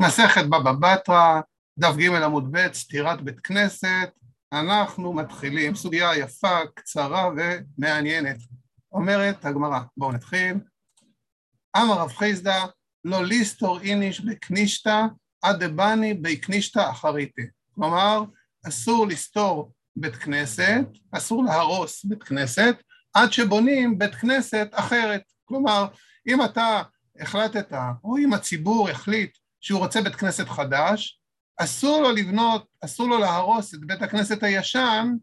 מסכת בבא בתרא, דף ג' עמוד ב', סתירת בית כנסת, אנחנו מתחילים, סוגיה יפה, קצרה ומעניינת. אומרת הגמרא, בואו נתחיל. אמר רב חיסדא, לא ליסטור איניש בקנישתא, עד דבני בי קנישתא אחריתי. כלומר, אסור לסתור בית כנסת, אסור להרוס בית כנסת, עד שבונים בית כנסת אחרת. כלומר, אם אתה החלטת, או אם הציבור החליט שהוא רוצה בית כנסת חדש, אסור לו לבנות, אסור לו להרוס את בית הכנסת הישן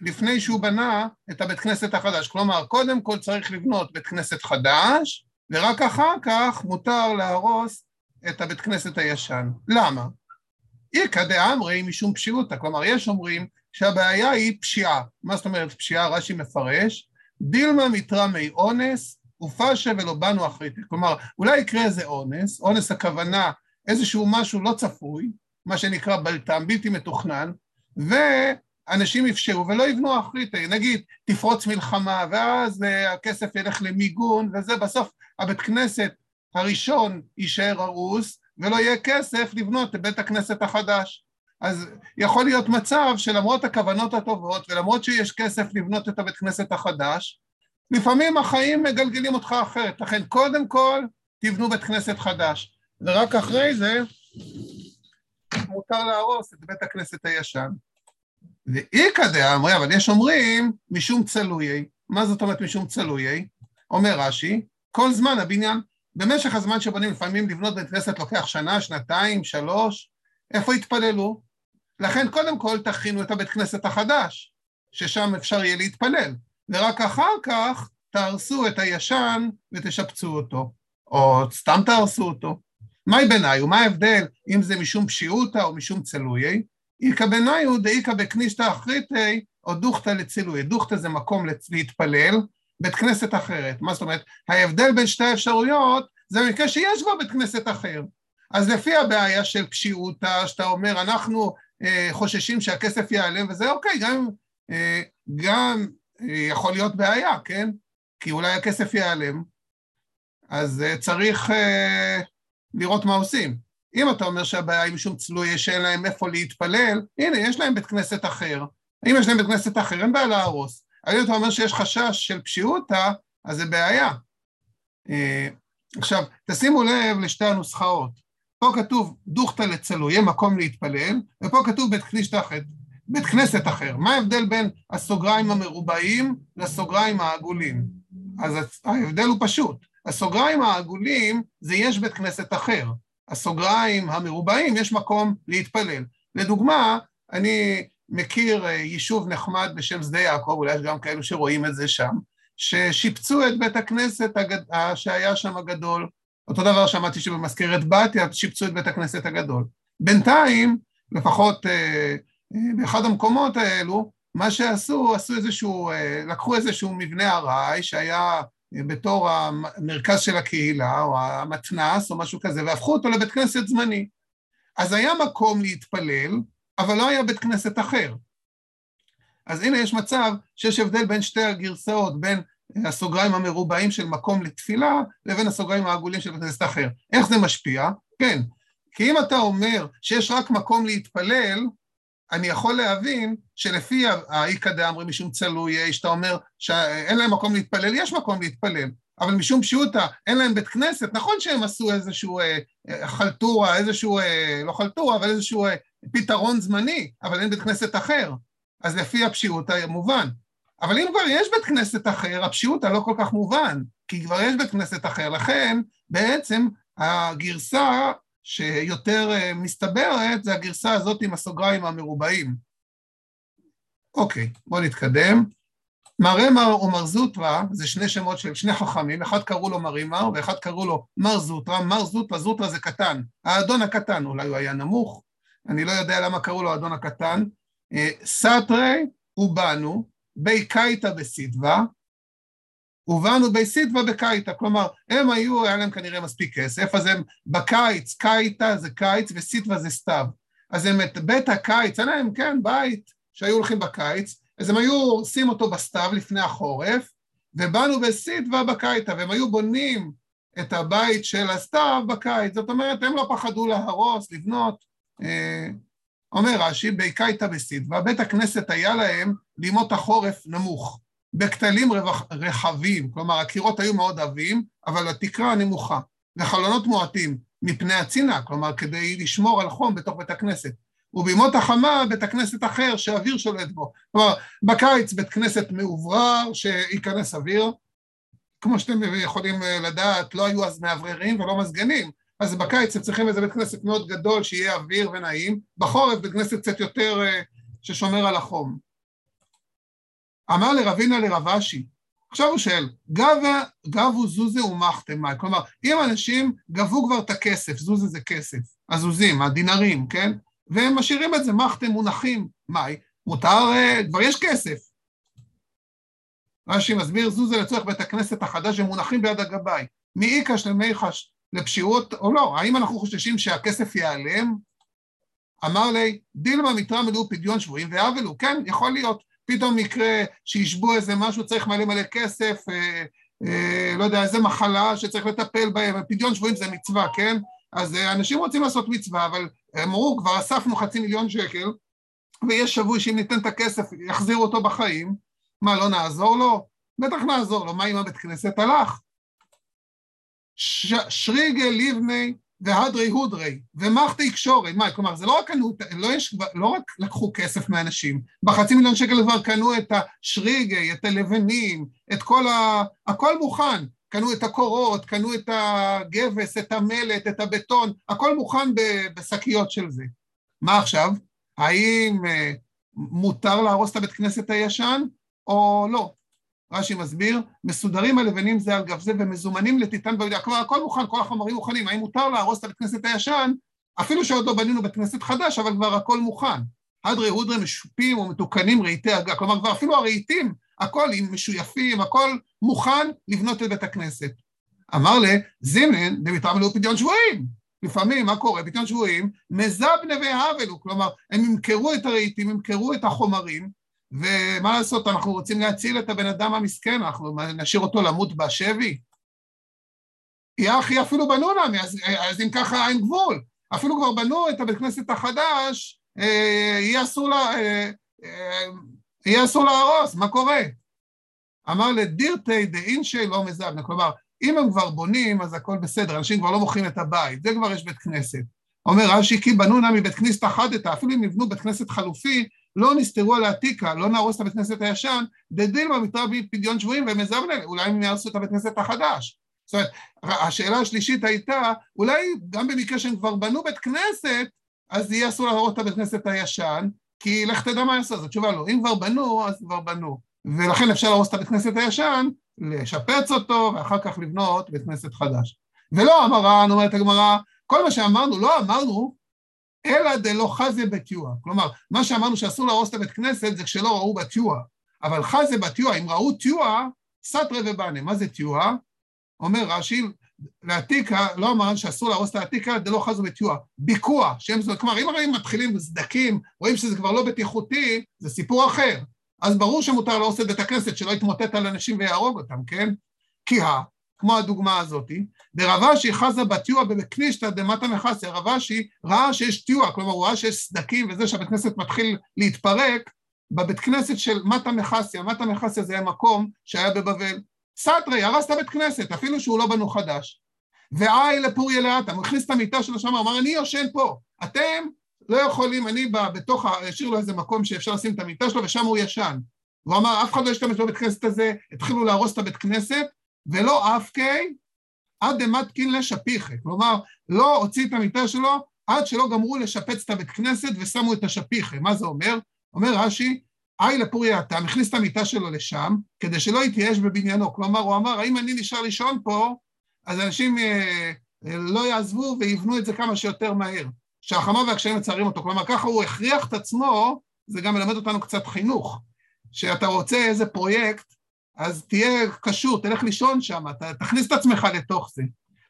לפני שהוא בנה את הבית כנסת החדש. כלומר, קודם כל צריך לבנות בית כנסת חדש, ורק אחר כך מותר להרוס את הבית כנסת הישן. למה? איכא דאמרי משום פשיעותא, כלומר יש אומרים שהבעיה היא פשיעה. מה זאת אומרת פשיעה? רש"י מפרש, דילמה מתרמי אונס ופשה ולא באנו אחריתי. כלומר, אולי יקרה איזה אונס, אונס הכוונה איזשהו משהו לא צפוי, מה שנקרא בלטם, בלתי מתוכנן, ואנשים יפשעו ולא יבנו אחריתי. נגיד, תפרוץ מלחמה, ואז אה, הכסף ילך למיגון, וזה בסוף הבית כנסת הראשון יישאר הרוס, ולא יהיה כסף לבנות את בית הכנסת החדש. אז יכול להיות מצב שלמרות הכוונות הטובות ולמרות שיש כסף לבנות את הבית כנסת החדש, לפעמים החיים מגלגלים אותך אחרת, לכן קודם כל תבנו בית כנסת חדש, ורק אחרי זה מותר להרוס את בית הכנסת הישן. ואיכא דאמרי, אבל יש אומרים משום צלויי. מה זאת אומרת משום צלויי? אומר רש"י, כל זמן הבניין, במשך הזמן שבונים לפעמים לבנות בית כנסת לוקח שנה, שנתיים, שלוש, איפה יתפללו? לכן קודם כל תכינו את הבית כנסת החדש, ששם אפשר יהיה להתפלל. ורק אחר כך תהרסו את הישן ותשפצו אותו, או סתם תהרסו אותו. מהי ביניו? מה ההבדל אם זה משום פשיעותא או משום צלויי? איכא ביניו דאיכא בקנישתא אחריתי או דוכתא לצילוי. דוכתא זה מקום להתפלל, בית כנסת אחרת. מה זאת אומרת? ההבדל בין שתי האפשרויות זה במקרה שיש כבר בית כנסת אחר. אז לפי הבעיה של פשיעותא, שאתה אומר, אנחנו אה, חוששים שהכסף ייעלם וזה, אוקיי, גם, אה, גם יכול להיות בעיה, כן? כי אולי הכסף ייעלם, אז uh, צריך uh, לראות מה עושים. אם אתה אומר שהבעיה היא משום צלוי שאין להם איפה להתפלל, הנה, יש להם בית כנסת אחר. אם יש להם בית כנסת אחר, אין בעיה להרוס. אבל אם אתה אומר שיש חשש של פשיעותא, אז זה בעיה. Uh, עכשיו, תשימו לב לשתי הנוסחאות. פה כתוב דוכתא לצלוי, מקום להתפלל, ופה כתוב בית כנישתא אחר. בית כנסת אחר. מה ההבדל בין הסוגריים המרובעים לסוגריים העגולים? אז ההבדל הוא פשוט. הסוגריים העגולים זה יש בית כנסת אחר. הסוגריים המרובעים יש מקום להתפלל. לדוגמה, אני מכיר אה, יישוב נחמד בשם שדה יעקב, אולי יש גם כאלו שרואים את זה שם, ששיפצו את בית הכנסת הגד... שהיה שם הגדול. אותו דבר שמעתי שבמזכרת בתיה שיפצו את בית הכנסת הגדול. בינתיים, לפחות אה, באחד המקומות האלו, מה שעשו, עשו איזשהו, אה, לקחו איזשהו מבנה ארעי שהיה אה, בתור המרכז של הקהילה, או המתנ"ס, או משהו כזה, והפכו אותו לבית כנסת זמני. אז היה מקום להתפלל, אבל לא היה בית כנסת אחר. אז הנה יש מצב שיש הבדל בין שתי הגרסאות, בין הסוגריים המרובעים של מקום לתפילה, לבין הסוגריים העגולים של בית כנסת אחר. איך זה משפיע? כן, כי אם אתה אומר שיש רק מקום להתפלל, אני יכול להבין שלפי האיכא דאמרי משום צלוי, שאתה אומר שאין להם מקום להתפלל, יש מקום להתפלל, אבל משום פשיעותא אין להם בית כנסת, נכון שהם עשו איזשהו אה, חלטורה, איזשהו, אה, לא חלטורה, אבל איזשהו אה, פתרון זמני, אבל אין בית כנסת אחר, אז לפי הפשיעותא מובן. אבל אם כבר יש בית כנסת אחר, הפשיעותא לא כל כך מובן, כי כבר יש בית כנסת אחר, לכן בעצם הגרסה שיותר אה, מסתברת זה הגרסה הזאת עם הסוגריים המרובעים. אוקיי, בואו נתקדם. מרמר ומר זוטרא זה שני שמות של שני חכמים, אחד קראו לו מרימר ואחד קראו לו מר זוטרא, מר זוטרא, זוטרא זה קטן, האדון הקטן, אולי הוא היה נמוך, אני לא יודע למה קראו לו האדון הקטן, אה, סטרי ובנו, בי קייתא בסידווה, ובאנו בסיטווה בקיתא, כלומר, הם היו, היה להם כנראה מספיק כסף, אז הם בקיץ, קיתא זה קיץ וסיטווה זה סתיו. אז הם את בית הקיץ, היה להם, כן, בית שהיו הולכים בקיץ, אז הם היו עושים אותו בסתיו לפני החורף, ובאנו בסיטווה בקיתא, והם היו בונים את הבית של הסתיו בקיץ, זאת אומרת, הם לא פחדו להרוס, לבנות. אה, אומר רש"י, ביקייתא בסידווה, בית הכנסת היה להם לימות החורף נמוך, בכתלים רחבים, כלומר הקירות היו מאוד עבים, אבל התקרה נמוכה, וחלונות מועטים, מפני הצינה, כלומר כדי לשמור על חום בתוך בית הכנסת. ובימות החמה בית הכנסת אחר שאוויר שולט בו. כלומר, בקיץ בית כנסת מאוברר שייכנס אוויר, כמו שאתם יכולים אה, לדעת, לא היו אז מאווררים ולא מזגנים, אז בקיץ הם צריכים איזה בית כנסת מאוד גדול שיהיה אוויר ונעים, בחורף בית כנסת קצת יותר אה, ששומר על החום. אמר לרבינה לרבשי, עכשיו הוא שואל, גבה, גבו זוזה ומחתם מאי, כלומר, אם אנשים גבו כבר את הכסף, זוזה זה כסף, הזוזים, הדינרים, כן? והם משאירים את זה, מחתם מונחים, מאי, מותר, אה, כבר יש כסף. רש"י מסביר, זוזה לצורך בית הכנסת החדש, הם מונחים ביד הגבאי. מי איכא שלמי חש לפשירות או לא, האם אנחנו חוששים שהכסף ייעלם? אמר לי, דילמה מתרא מלאו פדיון שבויים ועוולו, כן, יכול להיות, פתאום מקרה שישבו איזה משהו, צריך מלא מלא כסף, אה, אה, לא יודע, איזה מחלה שצריך לטפל בהם, פדיון שבויים זה מצווה, כן? אז אה, אנשים רוצים לעשות מצווה, אבל אמרו, כבר אספנו חצי מיליון שקל, ויש שבוי שאם ניתן את הכסף יחזירו אותו בחיים, מה, לא נעזור לו? בטח נעזור לו, מה אם הבית כנסת הלך? ש... שריגה ליבני והדרי הודרי ומחתי קשורי, מה, כלומר זה לא רק קנו, לא, יש, לא רק לקחו כסף מאנשים, בחצי מיליון שקל כבר קנו את השריגי, את הלבנים, את כל ה... הכל מוכן, קנו את הקורות, קנו את הגבס, את המלט, את הבטון, הכל מוכן בשקיות של זה. מה עכשיו? האם אה, מותר להרוס את הבית כנסת הישן או לא? רש"י מסביר, מסודרים הלבנים זה על גב זה ומזומנים לטיטן בידיעה, כלומר הכל מוכן, כל החומרים מוכנים, האם מותר להרוס את הבית כנסת הישן, אפילו שעוד לא בנינו בית כנסת חדש, אבל כבר הכל מוכן. הדרי הודרי משופים ומתוקנים רהיטי הגג, כלומר כבר אפילו הרהיטים, הכל עם משויפים, הכל מוכן לבנות את בית הכנסת. אמר לה, זימן דמיתרא מלאו פדיון שבויים. לפעמים, מה קורה? פדיון שבויים, מזב נווה האבלו, כלומר, הם ימכרו את הרהיטים, ימכרו את החומרים, ומה לעשות, אנחנו רוצים להציל את הבן אדם המסכן, אנחנו נשאיר אותו למות בשבי? יא אחי, אפילו בנו נמי, אז, אז אם ככה אין גבול. אפילו כבר בנו את הבית כנסת החדש, אה, יהיה אסור, לה, אה, אה, יהיה אסור להרוס, מה קורה? אמר לדירתי דאינשי לא מזבנה, כלומר, אם הם כבר בונים, אז הכל בסדר, אנשים כבר לא מוכרים את הבית, זה כבר יש בית כנסת. אומר רש"י, כי בנו נמי בית כנסת אחדתא, אפילו אם יבנו בית כנסת חלופי, לא נסתרו על העתיקה, לא נהרוס את הבית כנסת הישן, דדילמה מתרבי פדיון שבויים ומזמנה, אולי הם יהרסו את הבית כנסת החדש. זאת אומרת, השאלה השלישית הייתה, אולי גם במקרה שהם כבר בנו בית כנסת, אז יהיה אסור להרוס את הבית כנסת הישן, כי לך תדע מה יעשה, אז התשובה לא. אם כבר בנו, אז כבר בנו. ולכן אפשר להרוס את הבית כנסת הישן, לשפץ אותו, ואחר כך לבנות בית כנסת חדש. ולא אמרן, אומרת הגמרא, כל מה שאמרנו, לא אמרנו אלא דלא חזה בתיוע. כלומר, מה שאמרנו שאסור להרוס את הבית כנסת זה כשלא ראו בתיוע. אבל חזה בתיוע, אם ראו תיוע, סתרי ובנה. מה זה תיוע? אומר רש"י, לעתיקה, לא אמר שאסור להרוס את העתיקה, דלא חזו בתיוע. ביקוע, שהם כלומר, אם הרי מתחילים בסדקים, רואים שזה כבר לא בטיחותי, זה סיפור אחר. אז ברור שמותר להרוס את בית הכנסת, שלא יתמוטט על אנשים ויהרוג אותם, כן? כי ה... כמו הדוגמה הזאתי, דרבשי חזה בתיוע בבקנישתא דמטה מחסיה, רבשי ראה שיש תיוע, כלומר הוא ראה שיש סדקים וזה שהבית כנסת מתחיל להתפרק, בבית כנסת של מטה מחסיה, מטה מחסיה זה המקום שהיה בבבל. סטרי, הרס את הבית כנסת, אפילו שהוא לא בנו חדש. ואי לפוריה לאטה, הוא הכניס את המיטה שלו שם, הוא אמר, אני יושן פה, אתם לא יכולים, אני בא בתוך, השאיר לו איזה מקום שאפשר לשים את המיטה שלו, ושם הוא ישן. הוא אמר, אף אחד לא ישתמש בבית כנסת הזה, התחילו להרוס את הבית כנסת, ולא אפקי עד דמתקין לשפיכה. כלומר, לא הוציא את המיטה שלו עד שלא גמרו לשפץ את הבית כנסת ושמו את השפיכה. מה זה אומר? אומר רש"י, היי לפורי התם, הכניס את המיטה שלו לשם, כדי שלא יתייאש בבניינו. כלומר, הוא אמר, האם אני נשאר לישון פה, אז אנשים אה, אה, לא יעזבו ויבנו את זה כמה שיותר מהר. שהחמה והקשיים מצערים אותו. כלומר, ככה הוא הכריח את עצמו, זה גם מלמד אותנו קצת חינוך. שאתה רוצה איזה פרויקט, אז תהיה קשור, תלך לישון שם, תכניס את עצמך לתוך זה.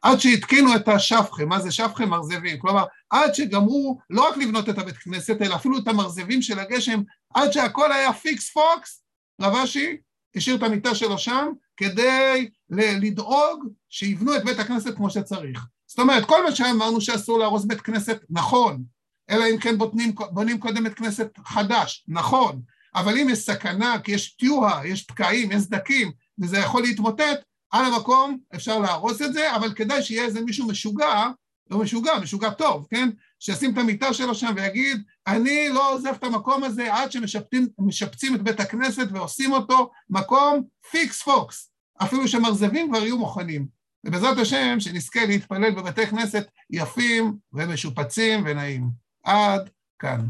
עד שהתקינו את השפכה, מה זה שפכה? מרזבים. כלומר, עד שגמרו לא רק לבנות את הבית כנסת, אלא אפילו את המרזבים של הגשם, עד שהכל היה פיקס פוקס, רב אשי, השאיר את המיטה שלו שם כדי לדאוג שיבנו את בית הכנסת כמו שצריך. זאת אומרת, כל מה שאמרנו שאסור להרוס בית כנסת, נכון, אלא אם כן בונים, בונים קודם בית כנסת חדש, נכון, אבל אם יש סכנה, כי יש טיוהה, יש פקעים, יש סדקים, וזה יכול להתמוטט, על המקום אפשר להרוס את זה, אבל כדאי שיהיה איזה מישהו משוגע, לא משוגע, משוגע טוב, כן? שישים את המיטה שלו שם ויגיד, אני לא עוזב את המקום הזה עד שמשפצים את בית הכנסת ועושים אותו מקום פיקס פוקס, אפילו שמרזבים כבר יהיו מוכנים. ובעזרת השם שנזכה להתפלל בבתי כנסת יפים ומשופצים ונעים. עד כאן.